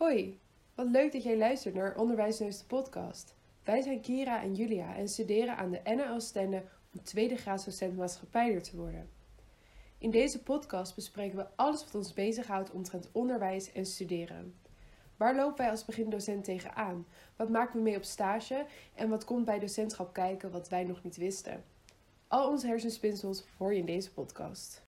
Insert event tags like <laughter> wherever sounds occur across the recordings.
Hoi, wat leuk dat jij luistert naar Onderwijsneus de podcast. Wij zijn Kira en Julia en studeren aan de NL Stende om tweede docent maatschappijder te worden. In deze podcast bespreken we alles wat ons bezighoudt omtrent onderwijs en studeren. Waar lopen wij als begindocent tegenaan? Wat maken we mee op stage? En wat komt bij docentschap kijken wat wij nog niet wisten? Al onze hersenspinsels hoor je in deze podcast.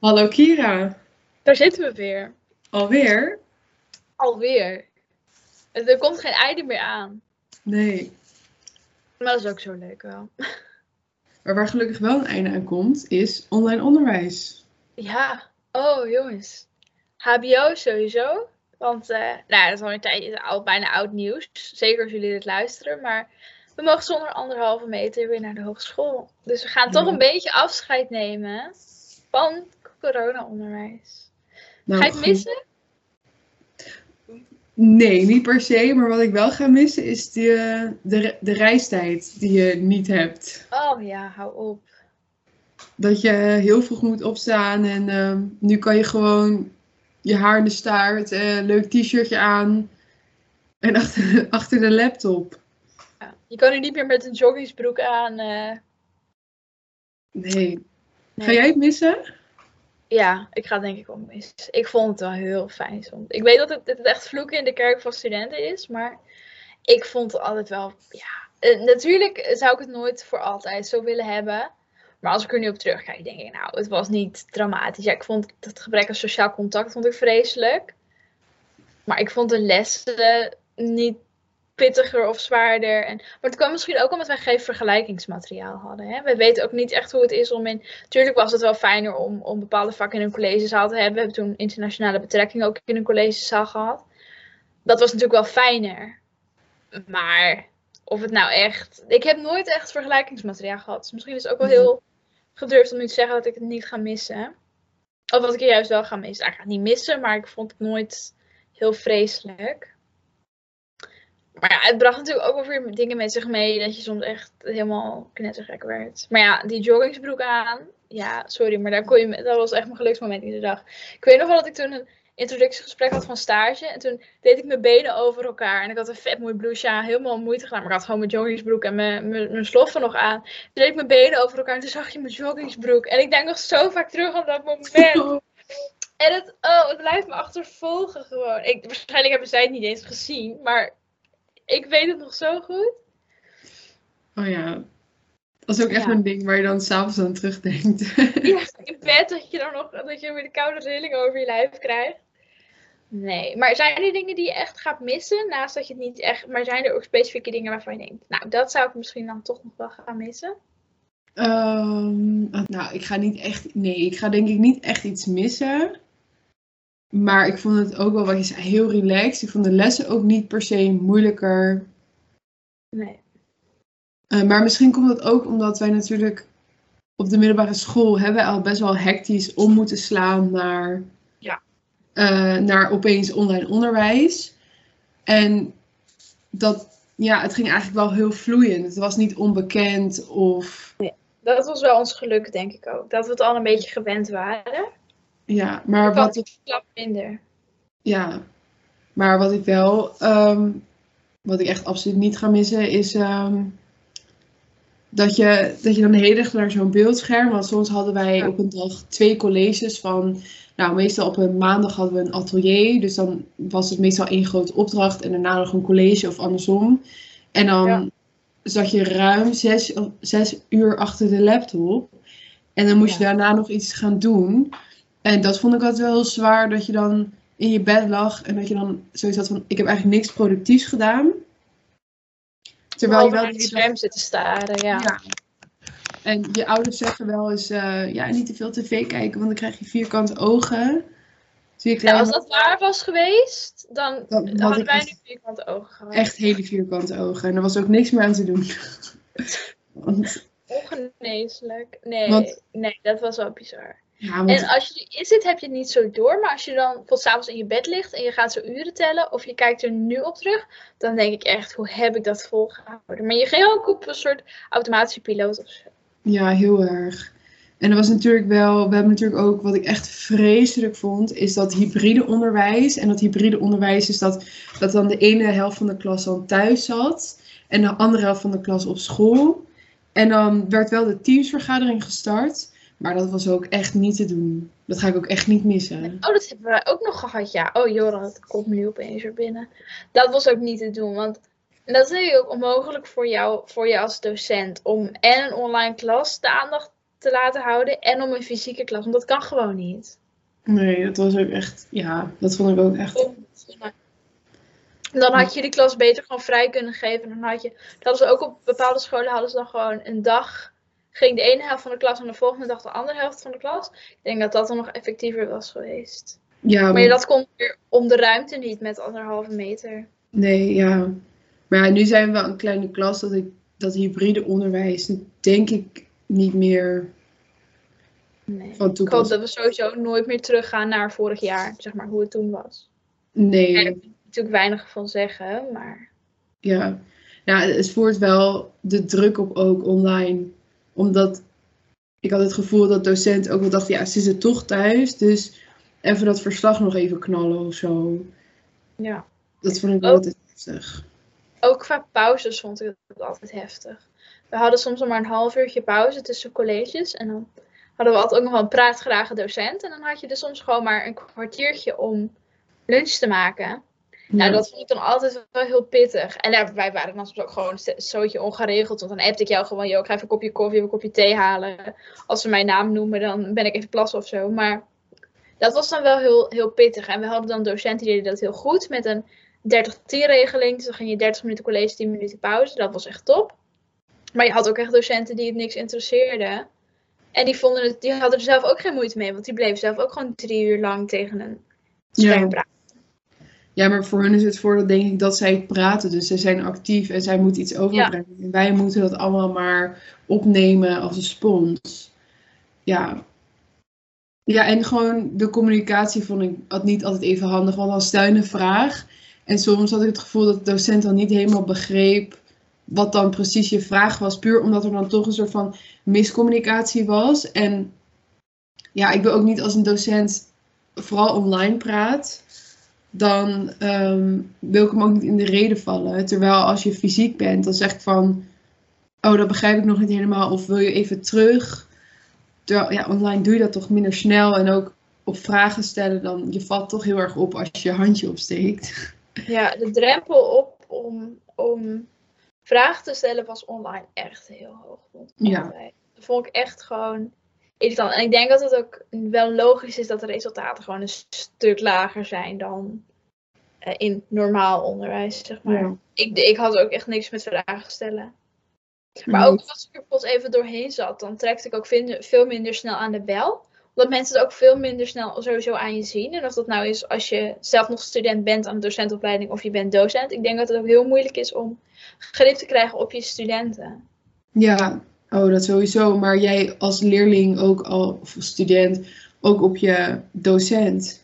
Hallo Kira, daar zitten we weer. alweer? Alweer. Er komt geen einde meer aan. Nee, Maar dat is ook zo leuk wel. <laughs> maar waar gelukkig wel een einde aan komt, is online onderwijs. Ja, oh jongens. HBO sowieso. Want, eh, nou ja, dat is al een tijdje al bijna oud nieuws. Zeker als jullie dit luisteren. Maar we mogen zonder anderhalve meter weer naar de hogeschool. Dus we gaan toch een beetje afscheid nemen van corona-onderwijs. Nou, Ga je het missen? Nee, niet per se, maar wat ik wel ga missen is de, de, de reistijd die je niet hebt. Oh ja, hou op. Dat je heel vroeg moet opstaan en ehm, nu kan je gewoon je haar in de staart, eh, leuk t-shirtje aan en <laughs> achter, achter de laptop. Ja. Je kan nu niet meer met een joggingsbroek aan. eh, Nee. Ga jij het missen? Ja, ik ga het denk ik wel missen. Ik vond het wel heel fijn soms. Ik weet dat het, het echt vloeken in de kerk van studenten is, maar ik vond het altijd wel, ja. eh, natuurlijk zou ik het nooit voor altijd zo willen hebben. Maar als ik er nu op terugkijk, denk ik, nou, het was niet dramatisch. Ja, ik vond het gebrek aan sociaal contact vond ik vreselijk. Maar ik vond de lessen niet pittiger of zwaarder. En, maar het kwam misschien ook omdat wij geen vergelijkingsmateriaal hadden. Hè? We weten ook niet echt hoe het is om in Tuurlijk was het wel fijner om, om bepaalde vakken in een collegezaal te hebben. We hebben toen internationale betrekking ook in een collegezaal gehad. Dat was natuurlijk wel fijner. Maar of het nou echt. Ik heb nooit echt vergelijkingsmateriaal gehad. Dus misschien is het ook wel heel gedurfd om nu te zeggen dat ik het niet ga missen. Of dat ik het juist wel ga missen. Nou, ik ga het niet missen, maar ik vond het nooit heel vreselijk. Maar ja, het bracht natuurlijk ook wel weer dingen met zich mee. Dat je soms echt helemaal knettergek werd. Maar ja, die joggingsbroek aan. Ja, sorry, maar daar kon je, dat was echt mijn geluksmoment in de dag. Ik weet nog wel dat ik toen een introductiegesprek had van stage. En toen deed ik mijn benen over elkaar. En ik had een vet mooi blouseje aan, helemaal moeite gedaan. Maar ik had gewoon mijn joggingsbroek en mijn, mijn, mijn sloffen nog aan. Toen deed ik mijn benen over elkaar en toen zag je mijn joggingsbroek. En ik denk nog zo vaak terug aan dat moment. <laughs> En het, oh, het blijft me achtervolgen gewoon. Ik, waarschijnlijk hebben zij het niet eens gezien, maar ik weet het nog zo goed. Oh ja. Dat is ook echt Ja. een ding waar je dan s'avonds aan terugdenkt. <laughs> Ja, <laughs> in bed dat je dan nog dat je weer de koude rilling over je lijf krijgt. Nee, maar zijn er dingen die je echt gaat missen? Naast dat je het niet echt. Maar zijn er ook specifieke dingen waarvan je denkt, nou, dat zou ik misschien dan toch nog wel gaan missen? Ehm, nou, ik ga niet echt. Nee, ik ga denk ik niet echt iets missen. Maar ik vond het ook wel, wat je zei, heel relaxed. Ik vond de lessen ook niet per se moeilijker. Nee. Eh, maar misschien komt dat ook omdat wij natuurlijk op de middelbare school hebben wij al best wel hectisch om moeten slaan naar, Ja. eh, naar opeens online onderwijs. En dat, ja, het ging eigenlijk wel heel vloeiend. Het was niet onbekend of, Dat was wel ons geluk, denk ik ook. Dat we het al een beetje gewend waren. Ja, maar Ik wat ik, klap minder. ja, maar wat ik wel, ehm, wat ik echt absoluut niet ga missen is ehm, dat, je, dat je dan de hele dag naar zo'n beeldscherm, want soms hadden wij Ja. op een dag twee colleges van, nou meestal op een maandag hadden we een atelier, dus dan was het meestal één grote opdracht en daarna nog een college of andersom. En dan Ja. zat je ruim zes, zes uur achter de laptop en dan moest je daarna nog iets gaan doen. En dat vond ik altijd wel heel zwaar, dat je dan in je bed lag en dat je dan zoiets had van, ik heb eigenlijk niks productiefs gedaan. Terwijl je wel de het scherm zitten staren, ja. ja. En je ouders zeggen wel eens, eh, ja, niet te veel tv kijken, want dan krijg je vierkante ogen. Kleine, als dat waar was geweest, dan Dan had hadden wij nu vierkante ogen gehad. echt hele vierkante ogen. En er was ook niks meer aan te doen. <laughs> want Ongeneeslijk. Nee, Want- nee, dat was wel bizar. Ja, En als je erin zit, heb je het niet zo door. Maar als je dan bijvoorbeeld s'avonds in je bed ligt en je gaat zo uren tellen, of je kijkt er nu op terug, dan denk ik echt, hoe heb ik dat volgehouden? Maar je ging ook op een soort automatische piloot of zo. Ja, heel erg. En er was natuurlijk wel, we hebben natuurlijk ook, wat ik echt vreselijk vond, is dat hybride onderwijs. En dat hybride onderwijs is dat, dat dan de ene helft van de klas dan thuis zat en de andere helft van de klas op school. En dan werd wel de teamsvergadering gestart. Maar dat was ook echt niet te doen. Dat ga ik ook echt niet missen. Oh, dat hebben wij ook nog gehad, ja. Oh, Joran, dat komt nu opeens weer binnen. Dat was ook niet te doen, want dat is ook onmogelijk voor jou, voor je als docent. Om en een online klas de aandacht te laten houden en om een fysieke klas. Want dat kan gewoon niet. Nee, dat was ook echt, ja, dat vond ik ook echt. Dan had je die klas beter gewoon vrij kunnen geven. Dan had je, dat was ook op bepaalde scholen hadden ze dan gewoon een dag ging de ene helft van de klas en de volgende dag de andere helft van de klas. Ik denk dat dat dan nog effectiever was geweest. Ja, maar, dat komt weer om de ruimte niet met anderhalve meter. Nee, ja. Maar ja, nu zijn we wel een kleine klas dat ik dat hybride onderwijs denk ik niet meer nee. van toepassing. Ik hoop dat we sowieso nooit meer teruggaan naar vorig jaar, zeg maar, hoe het toen was. Nee. Daar heb ik natuurlijk weinig van zeggen, maar... Ja, ja het voert wel de druk op ook online omdat ik had het gevoel dat docent ook wel dacht, ja, ze zitten toch thuis, dus even dat verslag nog even knallen of zo. Ja. Dat vond ik wel altijd heftig. Ook qua pauzes vond ik het altijd heftig. We hadden soms nog maar een half uurtje pauze tussen colleges en dan hadden we altijd ook nog wel een praatgrage docent. En dan had je dus soms gewoon maar een kwartiertje om lunch te maken. Nou, dat vond ik dan altijd wel heel pittig. En wij waren dan soms ook gewoon een zootje ongeregeld. Want dan appte ik jou gewoon, joh, ik ga even een kopje koffie of een kopje thee halen. Als ze mijn naam noemen, dan ben ik even plassen of zo. Maar dat was dan wel heel, heel pittig. En we hadden dan docenten die deden dat heel goed met een 30-10-regeling. Dus dan ging je 30 minuten college, 10 minuten pauze. Dat was echt top. Maar je had ook echt docenten die het niks interesseerden. En die, vonden het, die hadden er zelf ook geen moeite mee. Want die bleven zelf ook gewoon drie uur lang tegen een scherm praten. Ja, maar voor hun is het voordeel denk ik dat zij praten. Dus zij zijn actief en zij moeten iets overbrengen. En wij moeten dat allemaal maar opnemen als een spons. Ja. Ja, en gewoon de communicatie vond ik had niet altijd even handig. Want dan stel je een vraag. En soms had ik het gevoel dat de docent dan niet helemaal begreep wat dan precies je vraag was. Puur omdat er dan toch een soort van miscommunicatie was. En ja, ik wil ook niet als een docent vooral online praat dan ehm, wil ik hem ook niet in de reden vallen. Terwijl als je fysiek bent, dan zeg ik van, oh, dat begrijp ik nog niet helemaal. Of wil je even terug? Terwijl, ja, online doe je dat toch minder snel. En ook op vragen stellen, dan je valt toch heel erg op als je je handje opsteekt. Ja, de drempel op om, om vragen te stellen was online echt heel hoog. Ja. Dat vond ik echt gewoon irritant. En ik denk dat het ook wel logisch is dat de resultaten gewoon een stuk lager zijn dan uh, in normaal onderwijs, zeg maar. Ik, ik had ook echt niks met vragen stellen. Maar ook als ik er plots even doorheen zat, dan trekte ik ook veel minder snel aan de bel. Omdat mensen het ook veel minder snel sowieso aan je zien. En of dat nou is als je zelf nog student bent aan de docentopleiding of je bent docent. Ik denk dat het ook heel moeilijk is om grip te krijgen op je studenten. Ja, Oh, dat sowieso. Maar jij als leerling ook al, of student, ook op je docent.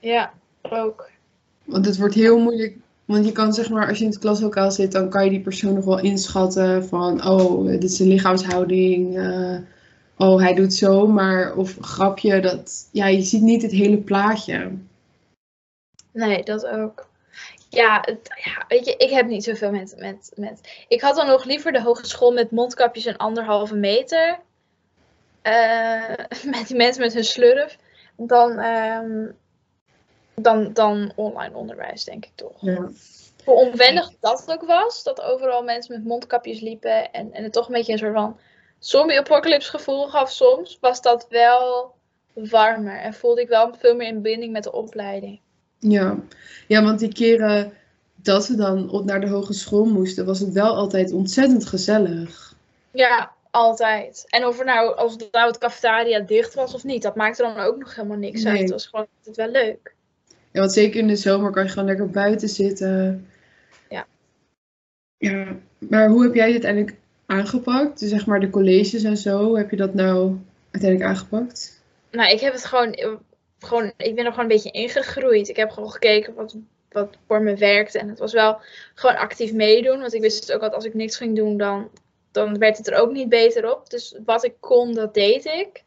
Ja, ook. Want het wordt heel moeilijk. Want je kan zeg maar, als je in het klaslokaal zit, dan kan je die persoon nog wel inschatten van, oh, dit is een lichaamshouding. Uh, oh, hij doet zo. Maar, of grapje, dat, ja, je ziet niet het hele plaatje. Nee, dat ook. Ja, ja, weet je, ik heb niet zoveel met, met, met... Ik had dan nog liever de hogeschool met mondkapjes en anderhalve meter. Uh, <laughs> met die mensen met hun slurf. Dan, um, dan, dan online onderwijs, denk ik toch. Ja. Hoe onwennig dat ook was, dat overal mensen met mondkapjes liepen. En, en het toch een beetje een soort van zombie-apocalypse gevoel gaf soms. Was dat wel warmer. En voelde ik wel veel meer in binding met de opleiding. Ja. ja, want die keren dat we dan op naar de hogeschool moesten, was het wel altijd ontzettend gezellig. Ja, altijd. En of er nou, als nou het cafetaria dicht was of niet, dat maakte dan ook nog helemaal niks uit. Het was gewoon altijd wel leuk. Ja, want zeker in de zomer kan je gewoon lekker buiten zitten. Ja. Ja, maar hoe heb jij dit uiteindelijk aangepakt? Dus zeg maar de colleges en zo, heb je dat nou uiteindelijk aangepakt? nou, ik heb het gewoon, gewoon, ik ben er gewoon een beetje ingegroeid. Ik heb gewoon gekeken wat, wat voor me werkte. En het was wel gewoon actief meedoen. Want ik wist ook dat als ik niks ging doen, dan, dan werd het er ook niet beter op. Dus wat ik kon, dat deed ik.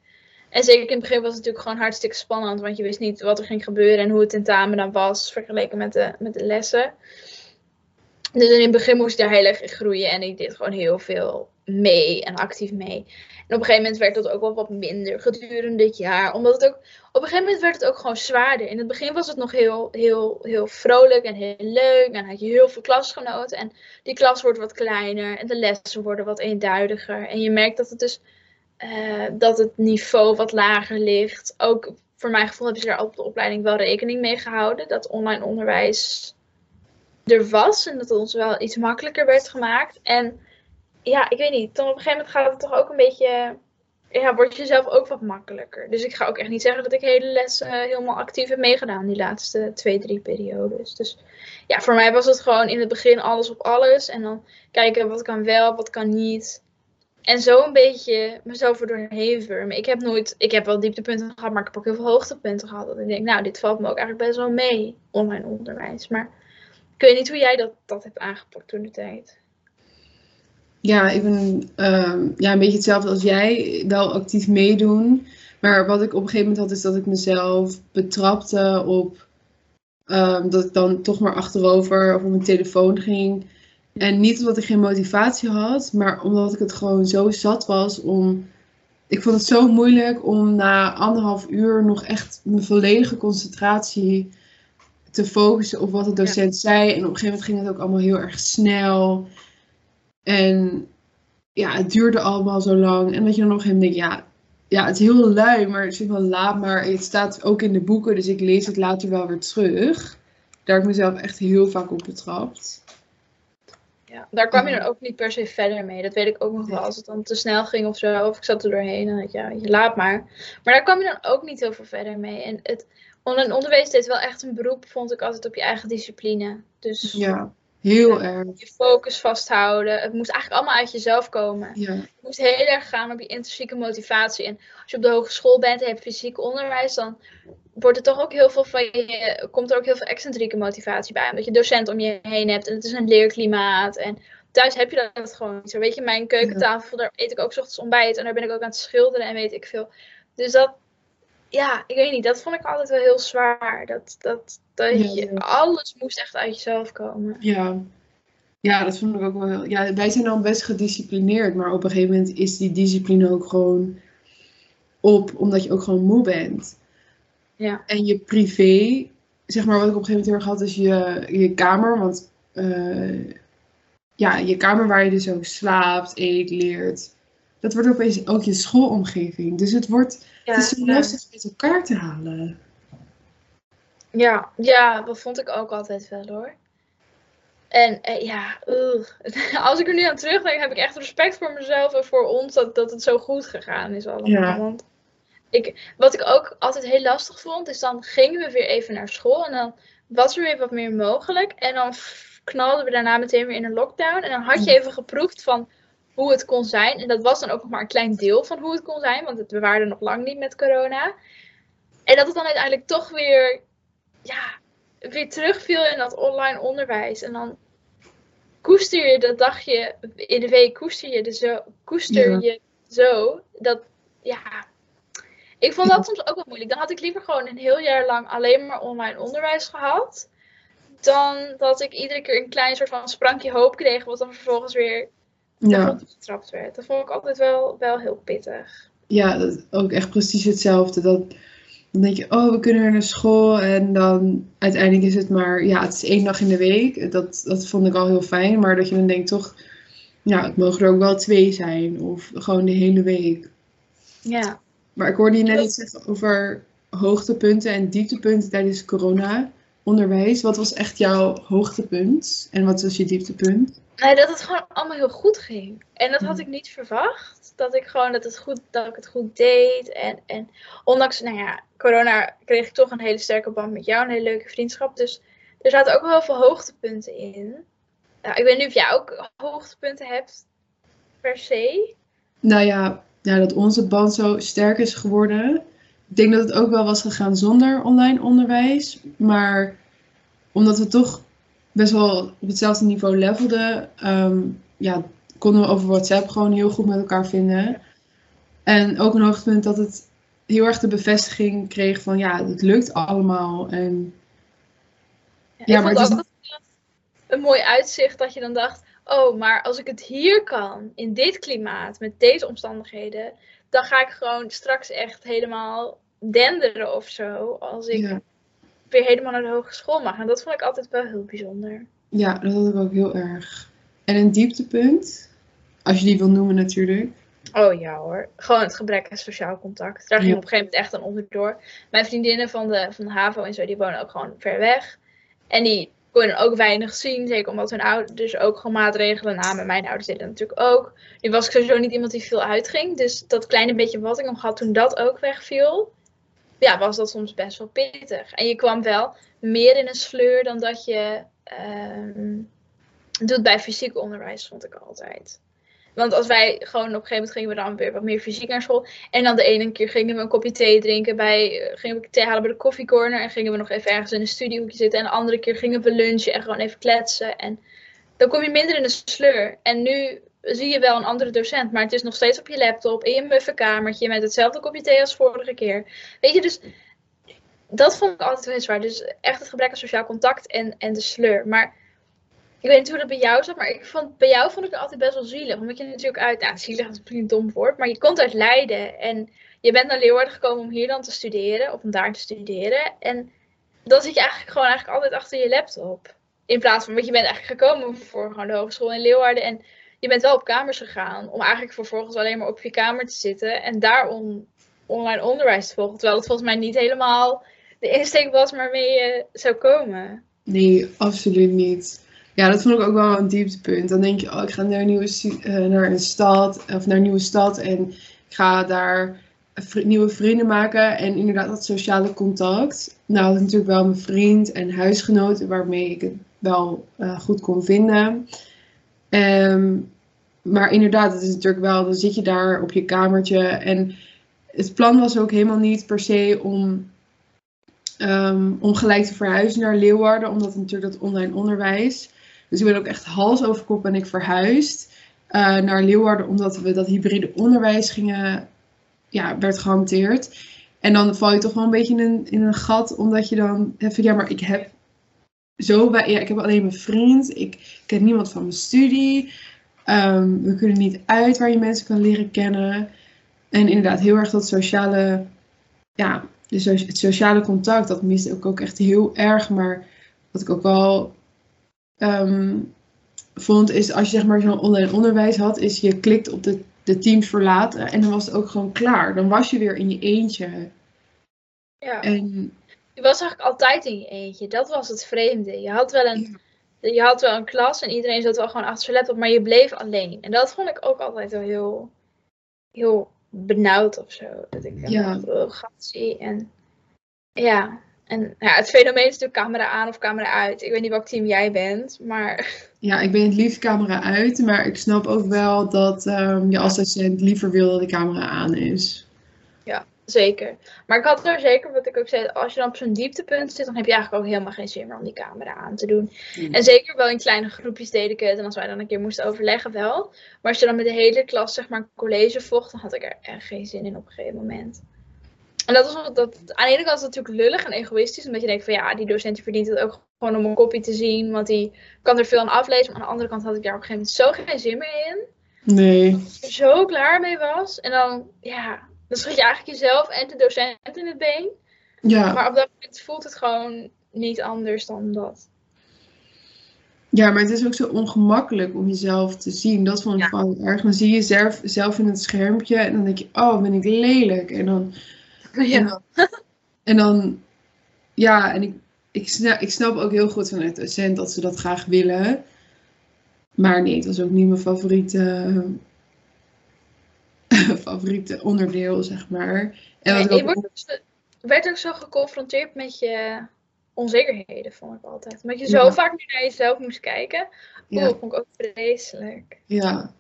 En zeker in het begin was het natuurlijk gewoon hartstikke spannend. Want je wist niet wat er ging gebeuren en hoe het tentamen dan was. Vergeleken met de, met de lessen. Dus in het begin moest ik daar heel erg in groeien. En ik deed gewoon heel veel mee en actief mee. En op een gegeven moment werd dat ook wel wat minder gedurende dit jaar. Omdat het ook, op een gegeven moment werd het ook gewoon zwaarder. In het begin was het nog heel, heel, heel vrolijk en heel leuk. En had je heel veel klasgenoten. En die klas wordt wat kleiner. En de lessen worden wat eenduidiger. En je merkt dat het dus uh, dat het niveau wat lager ligt. Ook voor mijn gevoel hebben ze daar op de opleiding wel rekening mee gehouden. Dat online onderwijs er was. En dat het ons wel iets makkelijker werd gemaakt. En ja, ik weet niet. Dan op een gegeven moment gaat het toch ook een beetje. Ja, wordt je zelf ook wat makkelijker. Dus ik ga ook echt niet zeggen dat ik hele les uh, helemaal actief heb meegedaan die laatste twee, drie periodes. Dus ja, voor mij was het gewoon in het begin alles op alles. En dan kijken wat kan wel, wat kan niet. En zo een beetje mezelf er doorheen wurmen. Ik heb nooit, ik heb wel dieptepunten gehad, maar ik heb ook heel veel hoogtepunten gehad. Dat ik denk, nou, dit valt me ook eigenlijk best wel mee, online onderwijs. Maar ik weet niet hoe jij dat, dat hebt aangepakt toen de tijd. Ja, ik ben uh, ja, een beetje hetzelfde als jij. Wel actief meedoen. Maar wat ik op een gegeven moment had, is dat ik mezelf betrapte op um, dat ik dan toch maar achterover of op mijn telefoon ging. En niet omdat ik geen motivatie had, maar omdat ik het gewoon zo zat was om. Ik vond het zo moeilijk om na anderhalf uur nog echt mijn volledige concentratie te focussen op wat de docent zei. En op een gegeven moment ging het ook allemaal heel erg snel. En ja, het duurde allemaal zo lang. En dat je dan nog hem denkt, ja, ja, het is heel lui, maar het is wel laat. Maar het staat ook in de boeken, dus ik lees het later wel weer terug. Daar heb ik mezelf echt heel vaak op betrapt. Ja, daar kwam je dan ook niet per se verder mee. Dat weet ik ook nog wel. Als het dan te snel ging of zo, of ik zat er doorheen, dan ja, je laat maar. Maar daar kwam je dan ook niet heel veel verder mee. En het online onderwijs deed wel echt een beroep, vond ik altijd, op je eigen discipline. Dus ja. Heel erg. Je focus vasthouden. Het moest eigenlijk allemaal uit jezelf komen. Ja. Je moest heel erg gaan op je intrinsieke motivatie. En als je op de hogeschool bent en je hebt fysiek onderwijs, dan wordt er toch ook heel veel van je, komt er ook heel veel excentrieke motivatie bij. Omdat je docent om je heen hebt en het is een leerklimaat. En thuis heb je dat gewoon niet zo. Weet je, mijn keukentafel, daar eet ik ook s ochtends ontbijt. En daar ben ik ook aan het schilderen en weet ik veel. Dus dat, ja, ik weet niet, dat vond ik altijd wel heel zwaar. Dat, dat, dat je, alles moest echt uit jezelf komen. Ja. ja, dat vond ik ook wel. Ja, wij zijn dan best gedisciplineerd, maar op een gegeven moment is die discipline ook gewoon op, omdat je ook gewoon moe bent. Ja. En je privé, zeg maar, wat ik op een gegeven moment heel erg had, is je, je kamer. Want uh, ja, je kamer waar je dus ook slaapt, eet, leert. Dat wordt opeens ook je schoolomgeving. Dus het wordt ja, het is zo lastig met elkaar te halen. Ja, ja, dat vond ik ook altijd wel hoor. En eh, ja, <laughs> als ik er nu aan terugdenk, heb ik echt respect voor mezelf en voor ons dat, dat het zo goed gegaan is allemaal. Ja. Want ik, wat ik ook altijd heel lastig vond, is dan gingen we weer even naar school en dan was er weer wat meer mogelijk. En dan knalden we daarna meteen weer in een lockdown. En dan had je even geproefd van hoe het kon zijn. En dat was dan ook nog maar een klein deel van hoe het kon zijn, want we waren er nog lang niet met corona. En dat het dan uiteindelijk toch weer, ja, weer terugviel in dat online onderwijs. En dan koester je dat dagje in de week, koester je, de zo, koester Ja. je zo. Dat, ja, ik vond dat soms ook wel moeilijk. Dan had ik liever gewoon een heel jaar lang alleen maar online onderwijs gehad. Dan dat ik iedere keer een klein soort van sprankje hoop kreeg, wat dan vervolgens weer Ja, getrapt werd. Dat vond ik altijd wel, wel heel pittig. ja dat ook echt precies hetzelfde. Dat, dan denk je, oh, we kunnen weer naar school. En dan uiteindelijk is het maar, ja, het is één dag in de week. Dat, dat vond ik al heel fijn. Maar dat je dan denkt toch, ja, het mogen er ook wel twee zijn. Of gewoon de hele week. Ja. Maar ik hoorde je net iets zeggen over hoogtepunten en dieptepunten tijdens corona-onderwijs. Wat was echt jouw hoogtepunt? En wat was je dieptepunt? Nee, dat het gewoon allemaal heel goed ging. En dat had Ja. ik niet verwacht. Dat ik gewoon dat, het goed, dat ik het goed deed. En, en ondanks, nou ja, corona kreeg ik toch een hele sterke band met jou. Een hele leuke vriendschap. Dus er zaten ook wel heel veel hoogtepunten in. Nou, ik weet niet of jij ook hoogtepunten hebt, per se. Nou ja, ja, dat onze band zo sterk is geworden. ik denk dat het ook wel was gegaan zonder online onderwijs. Maar omdat we toch best wel op hetzelfde niveau levelden, ehm, ja, konden we over WhatsApp gewoon heel goed met elkaar vinden. En ook een hoogtepunt dat het heel erg de bevestiging kreeg van ja, het lukt allemaal. En, ja, ja maar het is... een mooi uitzicht dat je dan dacht, oh, maar als ik het hier kan, in dit klimaat, met deze omstandigheden, dan ga ik gewoon straks echt helemaal denderen of zo. Als ik weer helemaal naar de hogeschool mag. En dat vond ik altijd wel heel bijzonder. Ja, dat had ik ook heel erg. En een dieptepunt, als je die wil noemen natuurlijk. Oh ja hoor, gewoon het gebrek aan sociaal contact. Daar ging op een gegeven moment echt een onderdoor. Mijn vriendinnen van de, van de HAVO en zo, die wonen ook gewoon ver weg. En die kon ook weinig zien, zeker omdat hun ouders ook gewoon maatregelen namen. Mijn ouders deden dat natuurlijk ook. Nu was ik sowieso niet iemand die veel uitging. Dus dat kleine beetje wat ik nog had toen dat ook wegviel, ja, was dat soms best wel pittig. En je kwam wel meer in een sleur dan dat je uh, doet bij fysiek onderwijs, vond ik altijd. Want als wij gewoon op een gegeven moment gingen we dan weer wat meer fysiek naar school. En dan de ene keer gingen we een kopje thee drinken bij, eh, gingen we thee halen bij de koffiecorner. En gingen we nog even ergens in een studiehoekje zitten. En de andere keer gingen we lunchen en gewoon even kletsen. En dan kom je minder in de sleur. En nu zie je wel een andere docent, maar het is nog steeds op je laptop, in je muffenkamertje, met hetzelfde kopje thee als vorige keer. Weet je, dus dat vond ik altijd wel zwaar. Dus echt het gebrek aan sociaal contact en, en de sleur. Maar ik weet niet hoe dat bij jou zat, maar ik vond, bij jou vond ik het altijd best wel zielig. Omdat je natuurlijk uit, nou zielig is natuurlijk een dom woord, maar je komt uit Leiden. En je bent naar Leeuwarden gekomen om hier dan te studeren, of om daar te studeren. En dan zit je eigenlijk gewoon eigenlijk altijd achter je laptop. In plaats van, want je bent eigenlijk gekomen voor gewoon de hogeschool in Leeuwarden. En je bent wel op kamers gegaan om eigenlijk vervolgens alleen maar op je kamer te zitten en daarom online onderwijs te volgen. Terwijl het volgens mij niet helemaal de insteek was waarmee je zou komen. Nee, absoluut niet. Ja, dat vond ik ook wel een dieptepunt. Dan denk je, oh, ik ga naar een nieuwe, uh, naar een stad of naar een nieuwe stad en ik ga daar nieuwe vrienden maken en inderdaad dat sociale contact. Nou, dat natuurlijk wel mijn vriend en huisgenoten waarmee ik het wel uh, goed kon vinden. Um, maar inderdaad, het is natuurlijk wel, dan zit je daar op je kamertje. En het plan was ook helemaal niet per se om, um, om gelijk te verhuizen naar Leeuwarden, omdat natuurlijk dat online onderwijs. Dus ik ben ook echt hals over kop ben ik verhuisd uh, naar Leeuwarden, omdat we dat hybride onderwijs gingen, ja, werd gehanteerd. En dan val je toch wel een beetje in een, in een gat, omdat je dan even, ja, maar ik heb zo bij, ja, ik heb alleen mijn vriend, ik ken niemand van mijn studie. Um, we kunnen niet uit waar je mensen kan leren kennen. En inderdaad, heel erg dat sociale, ja, dus het sociale contact, dat miste ik ook echt heel erg. Maar wat ik ook wel um, vond, is als je zeg maar zo'n online onderwijs had, is je klikt op de, de teams verlaten en dan was het ook gewoon klaar. Dan was je weer in je eentje. Ja. En je was eigenlijk altijd in je eentje. Dat was het vreemde. Je had wel een, je had wel een klas en iedereen zat wel gewoon achter zijn laptop, maar je bleef alleen. En dat vond ik ook altijd wel heel, heel benauwd of zo. Dat ik ja. een gat zie. En ja, en ja, het fenomeen is natuurlijk camera aan of camera uit. Ik weet niet welk team jij bent, maar... <laughs> Ja, ik ben het liefst camera uit, maar ik snap ook wel dat um, je als docent liever wil dat de camera aan is. Zeker. Maar ik had er zeker, wat ik ook zei, als je dan op zo'n dieptepunt zit, dan heb je eigenlijk ook helemaal geen zin meer om die camera aan te doen. Mm. En zeker wel in kleine groepjes deed ik het. En als wij dan een keer moesten overleggen, wel. Maar als je dan met de hele klas, zeg maar, een college vocht, dan had ik er echt geen zin in op een gegeven moment. En dat was dat, aan de ene kant is het natuurlijk lullig en egoïstisch, omdat je denkt van ja, die docent verdient het ook gewoon om een kopie te zien, want die kan er veel aan aflezen. Maar aan de andere kant had ik daar op een gegeven moment zo geen zin meer in. Nee. Dat ik er zo klaar mee was. En dan, ja, dan schiet je eigenlijk jezelf en de docent in het been. Ja. Maar op dat moment voelt het gewoon niet anders dan dat. Ja, maar het is ook zo ongemakkelijk om jezelf te zien. Dat vond ik ja. erg. Dan zie je zelf, zelf in het schermpje en dan denk je, oh, ben ik lelijk. En dan... <laughs> Ja. En dan, ja, en ik, ik, snap, ik snap ook heel goed van het docent dat ze dat graag willen. Maar nee, het was ook niet mijn favoriete favoriete onderdeel, zeg maar. En nee, wordt, werd ook zo geconfronteerd met je onzekerheden, vond ik altijd. Omdat je zo vaak naar jezelf moest kijken. Ja. Oh, vond ik ook vreselijk. Ja.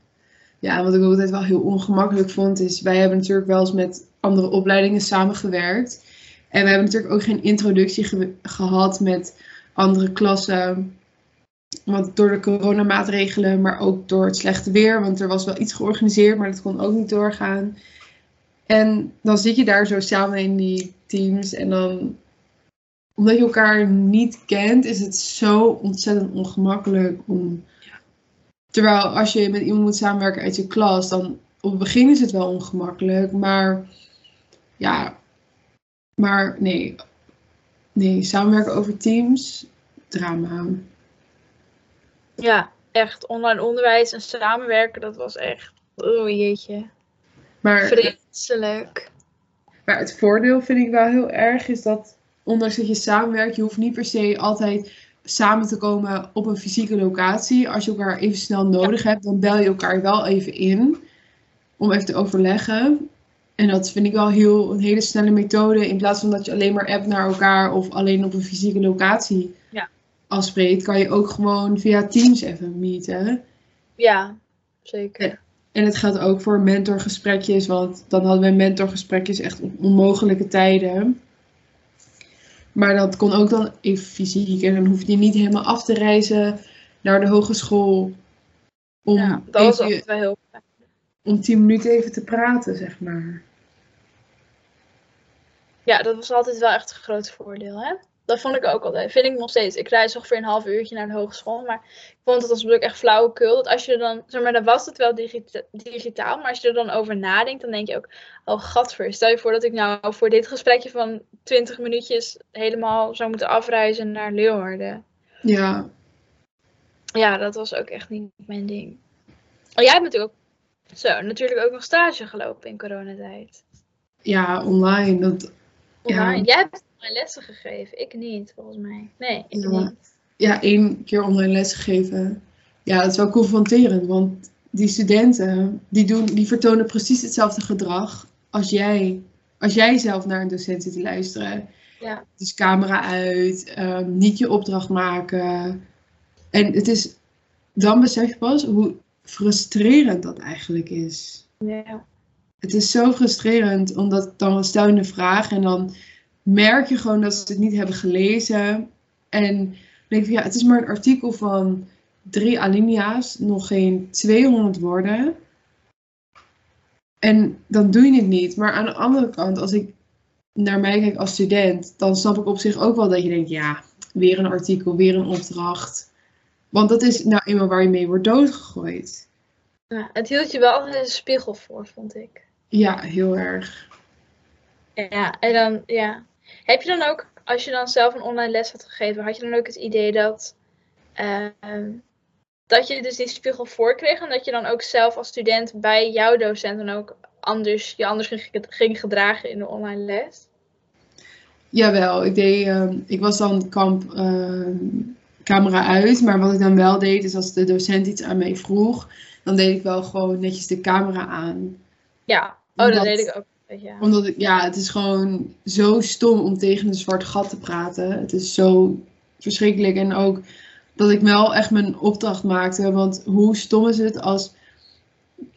Ja, wat ik altijd wel heel ongemakkelijk vond, is wij hebben natuurlijk wel eens met andere opleidingen samengewerkt. En we hebben natuurlijk ook geen introductie ge- gehad met andere klassen. Want door de coronamaatregelen, maar ook door het slechte weer. Want er was wel iets georganiseerd, maar dat kon ook niet doorgaan. En dan zit je daar zo samen in die teams. En dan, omdat je elkaar niet kent, is het zo ontzettend ongemakkelijk om. Terwijl als je met iemand moet samenwerken uit je klas, dan op het begin is het wel ongemakkelijk. Maar ja, maar nee. Nee, samenwerken over teams, drama. Ja, echt. Online onderwijs en samenwerken, dat was echt. Oh jeetje. Maar, Vreselijk. maar het voordeel vind ik wel heel erg is dat, ondanks dat je samenwerkt, je hoeft niet per se altijd samen te komen op een fysieke locatie. Als je elkaar even snel nodig hebt, dan bel je elkaar wel even in om even te overleggen. En dat vind ik wel heel, een hele snelle methode. In plaats van dat je alleen maar appt naar elkaar of alleen op een fysieke locatie Ja. Afspreekt, kan je ook gewoon via Teams even meeten. Ja, zeker. En het geldt ook voor mentorgesprekjes, want dan hadden we mentorgesprekjes echt op onmogelijke tijden. Maar dat kon ook dan even fysiek en dan hoef je niet helemaal af te reizen naar de hogeschool om, Ja, dat was even, altijd wel heel fijn. om tien minuten even te praten, zeg maar. Ja, dat was altijd wel echt een groot voordeel, hè? Dat vond ik ook altijd. Vind ik nog steeds. Ik reis ongeveer een half uurtje naar de hogeschool. Maar ik vond het als natuurlijk echt flauwekul. Dat als je er dan, zeg maar, dan was het wel digita- digitaal. Maar als je er dan over nadenkt, dan denk je ook, oh gadver. Stel je voor dat ik nou voor dit gesprekje van 20 minuutjes helemaal zou moeten afreizen naar Leeuwarden. Ja, Ja, dat was ook echt niet mijn ding. Oh, jij hebt natuurlijk ook, zo, natuurlijk ook nog stage gelopen in coronatijd. ja online. Dat, Ja. Online. Jij hebt online lessen gegeven. Ik niet, volgens mij. Nee, ik Ja. niet. ja, één keer online les gegeven. Ja, dat is wel confronterend, want die studenten, die, doen, die vertonen precies hetzelfde gedrag als jij. Als jij zelf naar een docent zit te luisteren. Ja. Dus camera uit, ehm, niet je opdracht maken. En het is, dan besef je pas hoe frustrerend dat eigenlijk is. Ja. Het is zo frustrerend, omdat dan stel je een vraag en dan merk je gewoon dat ze het niet hebben gelezen. En denk je, ja, het is maar een artikel van drie alinea's, nog geen 200 woorden. En dan doe je het niet. Maar aan de andere kant, als ik naar mij kijk als student, dan snap ik op zich ook wel dat je denkt, ja, weer een artikel, weer een opdracht. Want dat is nou eenmaal waar je mee wordt doodgegooid. Ja, het hield je wel een spiegel voor, vond ik. Ja, heel erg. Ja, en dan, ja. Heb je dan ook, als je dan zelf een online les had gegeven, had je dan ook het idee dat, ehm, dat je dus die spiegel voorkreeg en dat je dan ook zelf als student bij jouw docent dan ook anders, je anders ging, ging gedragen in de online les? Jawel, ik deed, ehm, ik was dan kamp ehm, camera uit, maar wat ik dan wel deed, is als de docent iets aan mij vroeg, dan deed ik wel gewoon netjes de camera aan. Ja, oh, dat deed ik ook. Ja. Omdat ik, ja, het is gewoon zo stom om tegen een zwart gat te praten. Het is zo verschrikkelijk. En ook dat ik wel echt mijn opdracht maakte. Want hoe stom is het als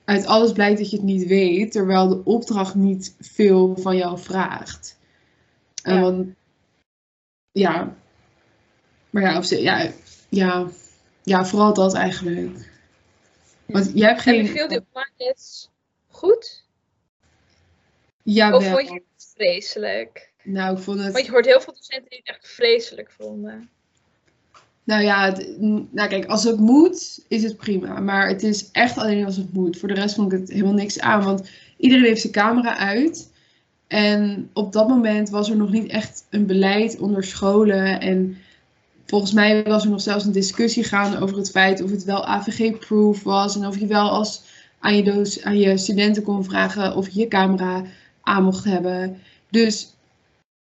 uit alles blijkt dat je het niet weet, terwijl de opdracht niet veel van jou vraagt. Ja. want, ja. Maar ja, op zich- ja, ja, ja, vooral dat eigenlijk. Want jij hebt En geen. beviel die online les goed? Ja, Of vond je het vreselijk? Nou, ik vond het. Want je hoort heel veel docenten die het echt vreselijk vonden. Nou ja, het- nou kijk, als het moet, is het prima. Maar het is echt alleen als het moet. Voor de rest vond ik het helemaal niks aan. Want iedereen heeft zijn camera uit. En op dat moment was er nog niet echt een beleid onder scholen. En volgens mij was er nog zelfs een discussie gaande over het feit of het wel AVG-proof was. En of je wel als aan je, doos, aan je studenten kon vragen of je je camera aan mocht hebben. Dus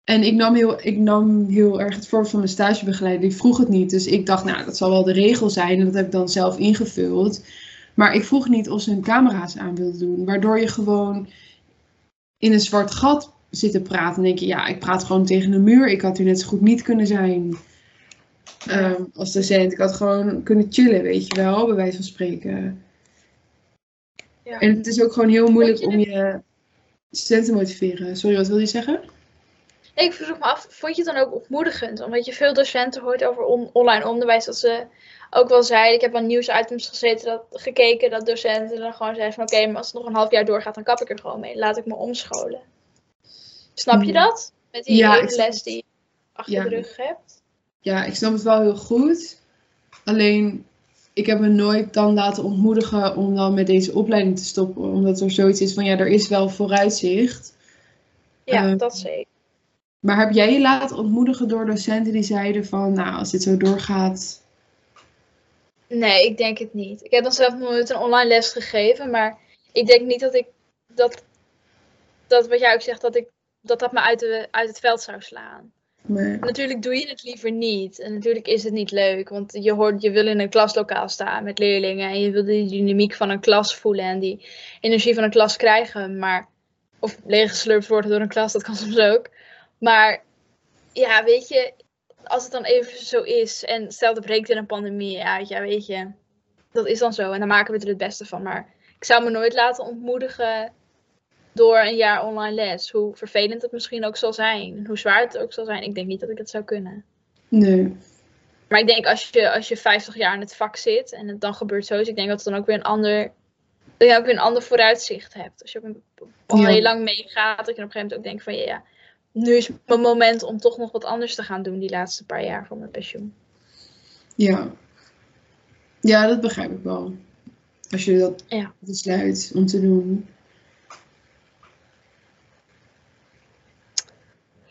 en ik nam, heel, ik nam heel erg het voorbeeld van mijn stagebegeleider. Die vroeg het niet. Dus ik dacht, nou, dat zal wel de regel zijn. En dat heb ik dan zelf ingevuld. Maar ik vroeg niet of ze hun camera's aan wilden doen. Waardoor je gewoon in een zwart gat zit te praten. En denk je, ja, ik praat gewoon tegen een muur. Ik had er net zo goed niet kunnen zijn. ehm, als docent. Ik had gewoon kunnen chillen, weet je wel. Bij wijze van spreken. Ja. En het is ook gewoon heel moeilijk je om je studenten motiveren. Sorry, wat wil je zeggen? Ik vroeg me af, vond je het dan ook ontmoedigend? Omdat je veel docenten hoort over on- online onderwijs, dat ze ook wel zeiden, ik heb aan nieuwsitems gezeten, dat, gekeken, dat docenten dan gewoon zeiden van oké, maar als het nog een half jaar doorgaat, dan kap ik er gewoon mee. Laat ik me omscholen. Snap je Hmm. dat? Met die Ja, ik les die je achter Ja. de rug hebt? Ja, ik snap het wel heel goed. Alleen, ik heb me nooit dan laten ontmoedigen om dan met deze opleiding te stoppen. Omdat er zoiets is van, ja, er is wel vooruitzicht. Ja, Eh, dat zeker. Maar heb jij je laten ontmoedigen door docenten die zeiden van, nou, als dit zo doorgaat... Nee, ik denk het niet. Ik heb dan zelf nooit een online les gegeven, maar ik denk niet dat ik dat, dat wat jij ook zegt, dat ik dat, dat me uit, de, uit het veld zou slaan. Maar, Natuurlijk doe je het liever niet. En natuurlijk is het niet leuk, want je, hoort, je wil in een klaslokaal staan met leerlingen en je wil die dynamiek van een klas voelen en die energie van een klas krijgen. Maar, of leeggeslurpt worden door een klas, dat kan <laughs> soms ook. Maar ja, weet je, als het dan even zo is en stel er breekt weer een pandemie uit, ja, weet je, dat is dan zo en dan maken we er het beste van. Maar ik zou me nooit laten ontmoedigen door een jaar online les. Hoe vervelend het misschien ook zal zijn. Hoe zwaar het ook zal zijn. Ik denk niet dat ik het zou kunnen. nee. Maar ik denk als je, als je 50 jaar in het vak zit en het dan gebeurt zo. Ik denk dat het dan ook weer een ander, dat je ook weer een ander vooruitzicht hebt. Als je ook een, al Ja. heel lang meegaat. Dat je op een gegeven moment ook denkt van ja, ja, nu is mijn moment om toch nog wat anders te gaan doen die laatste paar jaar voor mijn pensioen. Ja. Ja, dat begrijp ik wel. Als je dat Ja. besluit om te doen.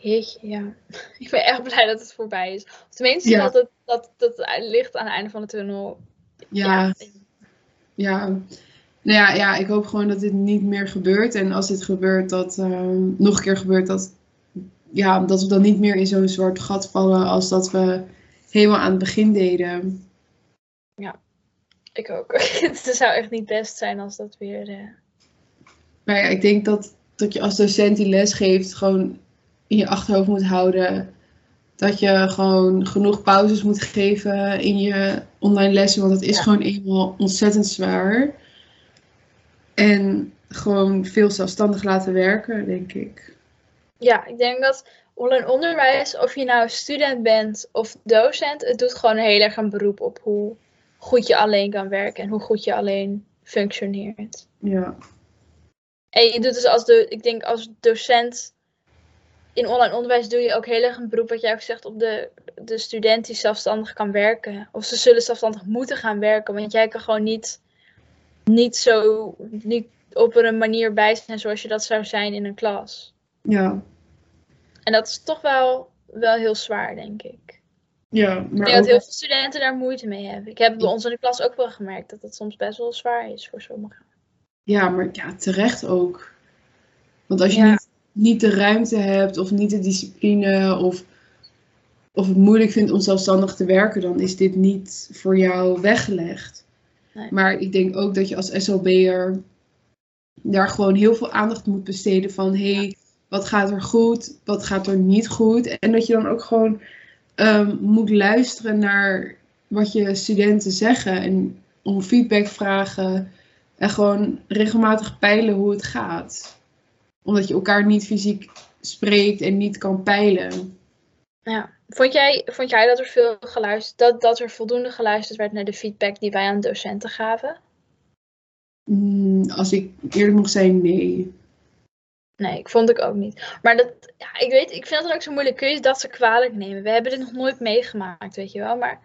Jeetje, ja. <laughs> Ik ben echt blij dat het voorbij is. Of tenminste, Ja. dat, het, dat, dat het licht aan het einde van de tunnel. Ja, ja. Nou ja, ja, ik hoop gewoon dat dit niet meer gebeurt. En als dit gebeurt, dat ehm, nog een keer gebeurt, dat, ja, dat we dan niet meer in zo'n zwart gat vallen als dat we helemaal aan het begin deden. Ik ook. <laughs> het zou echt niet best zijn als dat weer. eh, Maar ja, ik denk dat, dat je als docent die les geeft, gewoon in je achterhoofd moet houden. Dat je gewoon genoeg pauzes moet geven in je online lessen, want het is Ja. gewoon eenmaal ontzettend zwaar. En gewoon veel zelfstandig laten werken, denk ik. Ja, ik denk dat online onderwijs, of je nou student bent of docent, het doet gewoon heel erg een beroep op hoe goed je alleen kan werken en hoe goed je alleen functioneert. Ja, En je doet dus als de, ik denk als docent in online onderwijs doe je ook heel erg een beroep, wat jij ook zegt, op de, de student die zelfstandig kan werken. Of ze zullen zelfstandig moeten gaan werken, want jij kan gewoon niet, niet zo, niet op een manier bij zijn zoals je dat zou zijn in een klas. ja, En dat is toch wel, wel heel zwaar, denk ik. ja. Ik Maar denk dat heel veel studenten daar moeite mee hebben. Ik heb bij ons in de klas ook wel gemerkt dat het soms best wel zwaar is voor sommigen. ja, maar ja, terecht ook. Want als je Ja. niet, niet de ruimte hebt of niet de discipline of, of het moeilijk vindt om zelfstandig te werken, dan is dit niet voor jou weggelegd. Nee. Maar ik denk ook dat je als SLB'er daar gewoon heel veel aandacht moet besteden van hé, hey, wat gaat er goed, wat gaat er niet goed. En dat je dan ook gewoon ehm, moet luisteren naar wat je studenten zeggen en om feedback vragen en gewoon regelmatig peilen hoe het gaat. Omdat je elkaar niet fysiek spreekt en niet kan peilen. Ja. Vond jij, vond jij dat er veel geluisterd, dat, dat er voldoende geluisterd werd naar de feedback die wij aan docenten gaven? Mm, als ik eerlijk mag zijn, nee. Nee, ik vond ik ook niet. Maar dat, ja, ik weet, ik vind het ook zo moeilijk. Kun je dat ze kwalijk nemen? We hebben dit nog nooit meegemaakt, weet je wel. Maar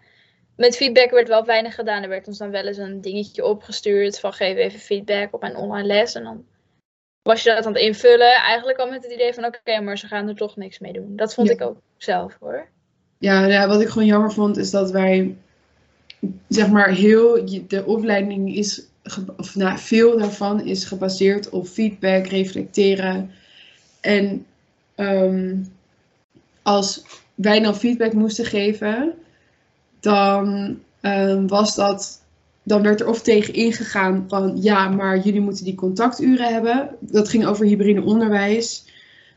met feedback werd wel weinig gedaan. Er werd ons dan wel eens een dingetje opgestuurd van geef even feedback op mijn online les. En dan was je dat aan het invullen. Eigenlijk al met het idee van oké, maar ze gaan er toch niks mee doen. Dat vond Ja. ik ook zelf hoor. Ja, ja, wat ik gewoon jammer vond is dat wij, zeg maar, heel de opleiding is, of nou, veel daarvan is gebaseerd op feedback, reflecteren. En ehm, als wij dan feedback moesten geven, dan ehm, was dat, dan werd er of tegen ingegaan van ja, maar jullie moeten die contacturen hebben. Dat ging over hybride onderwijs.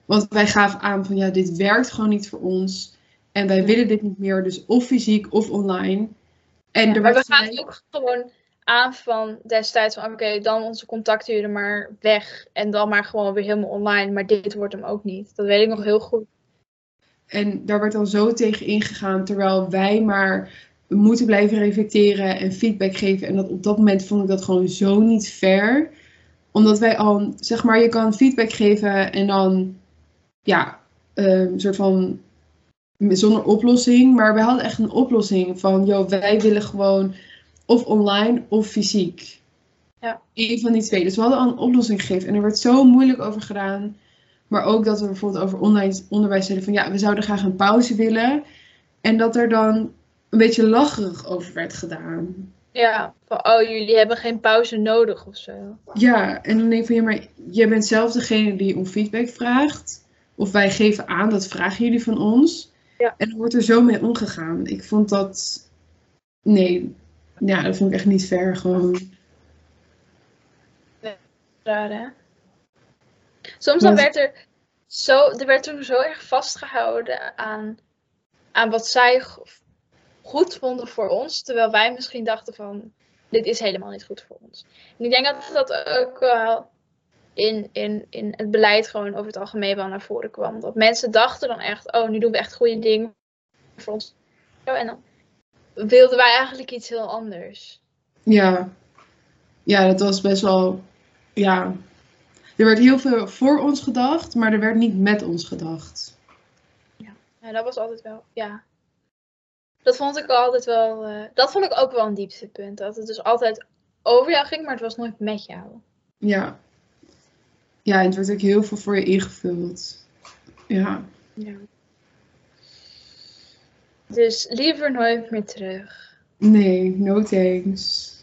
Want wij gaven aan van ja, dit werkt gewoon niet voor ons. En wij willen dit niet meer, dus of fysiek of online. En Ja, er maar we gelijk- ook gewoon aan van destijds van oké, dan onze contacturen maar weg. En dan maar gewoon weer helemaal online. Maar dit wordt hem ook niet. Dat weet ik nog heel goed. En daar werd dan zo tegen ingegaan, terwijl wij maar moeten blijven reflecteren en feedback geven. En dat op dat moment vond ik dat gewoon zo niet fair. Omdat wij al, zeg maar, je kan feedback geven en dan, ja, een soort van zonder oplossing. Maar wij hadden echt een oplossing van, joh, wij willen gewoon of online of fysiek. Ja. Eén van die twee. Dus we hadden al een oplossing gegeven. En er werd zo moeilijk over gedaan. Maar ook dat we bijvoorbeeld over online onderwijs zeiden van ja, we zouden graag een pauze willen. En dat er dan een beetje lacherig over werd gedaan. Ja, van oh, jullie hebben geen pauze nodig of zo. Ja, en dan denk ik van ja, maar jij bent zelf degene die om feedback vraagt. Of wij geven aan, dat vragen jullie van ons. Ja. En dan wordt er zo mee omgegaan. Ik vond dat. Nee, ja, dat vond ik echt niet fair gewoon. Raar, hè? Soms dan werd er zo, er werd toen zo erg vastgehouden aan, aan wat zij goed vonden voor ons, terwijl wij misschien dachten van, dit is helemaal niet goed voor ons. En ik denk dat dat ook wel in, in, in het beleid gewoon over het algemeen wel naar voren kwam. Dat mensen dachten dan echt, oh, nu doen we echt goede dingen voor ons. En dan wilden wij eigenlijk iets heel anders. Ja. Ja, dat was best wel. Ja. Er werd heel veel voor ons gedacht, maar er werd niet met ons gedacht. Ja, dat was altijd wel, ja. Dat vond ik altijd wel, eh, dat vond ik ook wel een dieptepunt. Dat het dus altijd over jou ging, maar het was nooit met jou. Ja. Ja, en het werd ook heel veel voor je ingevuld. Ja. Ja. Dus liever nooit meer terug. Nee, no thanks.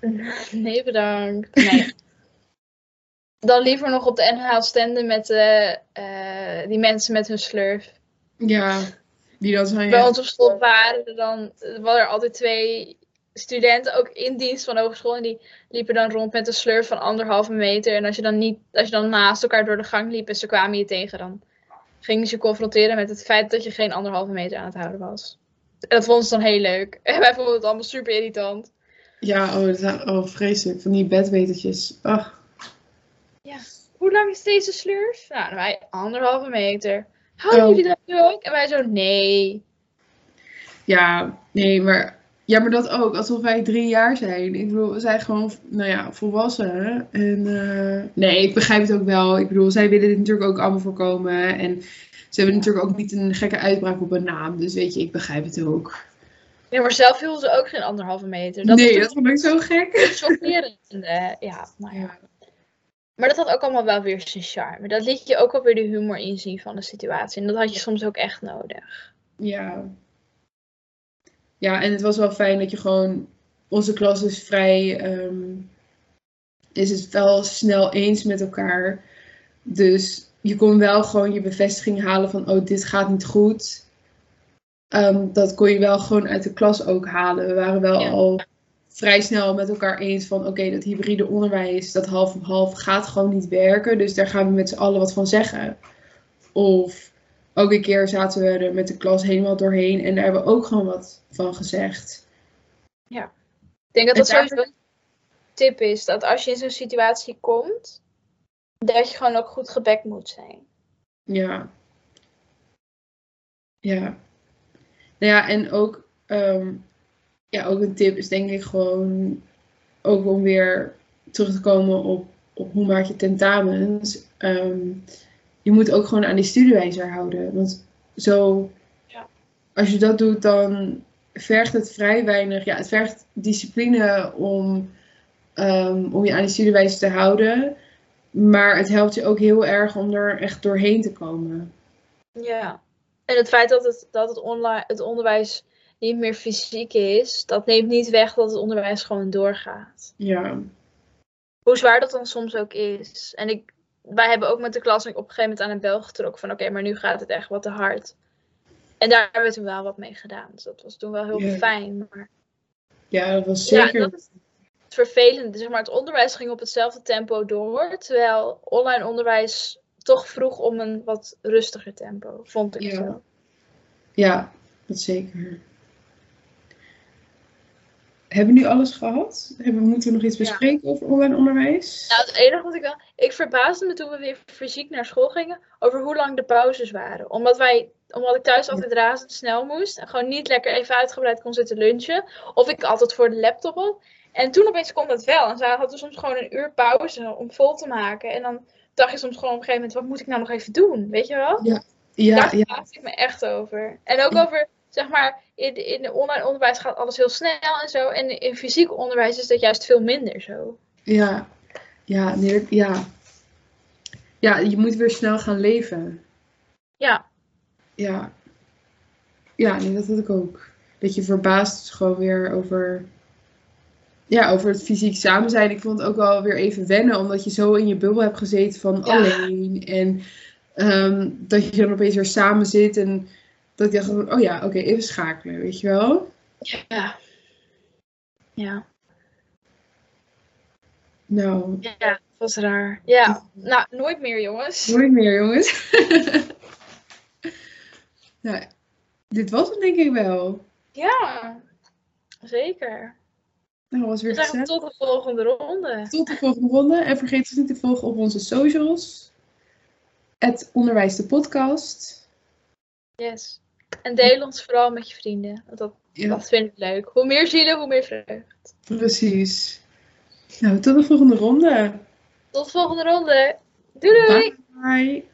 <laughs> Nee, bedankt. Nee. <laughs> Dan liever nog op de NHL standen met eh, eh, die mensen met hun slurf. Ja. Die zijn. Bij ons op school waren er dan waren er altijd twee studenten, ook in dienst van de hogeschool. En die liepen dan rond met een slurf van anderhalve meter. En als je dan niet, als je dan naast elkaar door de gang liep en ze kwamen je tegen, dan gingen ze je confronteren met het feit dat je geen anderhalve meter aan het houden was. En dat vonden ze dan heel leuk. <laughs> En wij vonden het allemaal super irritant. Ja, oh, dat oh, vreselijk. Van die bedwetertjes. Ach. Hoe lang is deze slurf? Nou, wij anderhalve meter. Houden Oh. jullie dat nu ook? En wij zo, nee. Ja, nee, maar. Ja, maar dat ook. Alsof wij drie jaar zijn. Ik bedoel, we zijn gewoon, nou ja, volwassen. En eh, nee, ik begrijp het ook wel. Ik bedoel, zij willen dit natuurlijk ook allemaal voorkomen. En ze hebben natuurlijk ook niet een gekke uitbraak op een naam. Dus weet je, ik begrijp het ook. Nee, maar zelf hielden ze ook geen anderhalve meter. Dat nee, dat vond ik zo gek. chockerend. ja, nou ja. Maar dat had ook allemaal wel weer zijn charme. Dat liet je ook wel weer de humor inzien van de situatie. En dat had je soms ook echt nodig. Ja. Ja, en het was wel fijn dat je gewoon. Onze klas is vrij. ehm, is het wel snel eens met elkaar. Dus je kon wel gewoon je bevestiging halen van: oh, dit gaat niet goed. Ehm, dat kon je wel gewoon uit de klas ook halen. We waren wel Ja. al vrij snel met elkaar eens van: oké, dat hybride onderwijs, dat half op half, gaat gewoon niet werken. Dus daar gaan we met z'n allen wat van zeggen. Of ook een keer zaten we er met de klas helemaal doorheen en daar hebben we ook gewoon wat van gezegd. Ik denk dat dat daar- sowieso een tip is. Dat als je in zo'n situatie komt, dat je gewoon ook goed gebekt moet zijn. Ja. Ja. Nou ja, en ook, ehm, ja, ook een tip is denk ik gewoon, ook om weer terug te komen op, op hoe maak je tentamens. Ehm, je moet ook gewoon aan die studiewijzer houden. Want zo, Ja. als je dat doet, dan vergt het vrij weinig. Ja, het vergt discipline om, ehm, om je aan die studiewijzer te houden. Maar het helpt je ook heel erg om er echt doorheen te komen. Ja. En het feit dat het, dat het, online, het onderwijs niet meer fysiek is, dat neemt niet weg dat het onderwijs gewoon doorgaat. Ja, Hoe zwaar dat dan soms ook is. En ik, wij hebben ook met de klas op een gegeven moment aan een bel getrokken van oké, maar nu gaat het echt wat te hard. En daar hebben we toen wel wat mee gedaan. Dus dat was toen wel heel Ja. fijn. Maar ja dat was Ja, zeker. dat is het vervelende. Zeg maar, het onderwijs ging op hetzelfde tempo door. Terwijl online onderwijs toch vroeg om een wat rustiger tempo, vond ik Ja. zo. Ja, dat zeker. Hebben we nu alles gehad? Hebben, moeten we nog iets Ja. bespreken over online onderwijs? Nou, het enige wat ik wel. Ik verbaasde me toen we weer fysiek naar school gingen. over hoe lang de pauzes waren. Omdat, wij, omdat ik thuis altijd razendsnel moest. en gewoon niet lekker even uitgebreid kon zitten lunchen. Of ik altijd voor de laptop op. En toen opeens kon dat wel. En ze hadden soms gewoon een uur pauze om vol te maken. En dan dacht je soms gewoon op een gegeven moment: wat moet ik nou nog even doen? Weet je wel? ja, Daar ja, ik me echt over. En ook over, zeg maar, in, in de online onderwijs gaat alles heel snel en zo. En in fysiek onderwijs is dat juist veel minder zo. ja, ja, nee, ja. Ja, je moet weer snel gaan leven. Ja, Ja. Ja, nee, dat had ik ook. Dat je verbaasd is gewoon weer over... Ja, over het fysiek samen zijn. Ik vond het ook wel weer even wennen, omdat je zo in je bubbel hebt gezeten van Ja. alleen. En ehm, dat je dan opeens weer samen zit en dat ik dacht van, oh ja, oké, even schakelen, weet je wel? ja. Ja, Nou, ja, dat was raar. Ja, nou, nooit meer jongens. nooit meer, jongens. <laughs> nou, dit was het denk ik wel. Ja, zeker. Nou, was weer gezellig. tot de volgende ronde. Tot de volgende ronde. En vergeet ons niet te volgen op onze socials. Het Onderwijs de Podcast. Yes. En deel ons vooral met je vrienden. Want dat, Ja, dat vind ik leuk. Hoe meer zielen, hoe meer vreugd. precies. Nou, tot de volgende ronde. Tot de volgende ronde. Doei doei! Bye.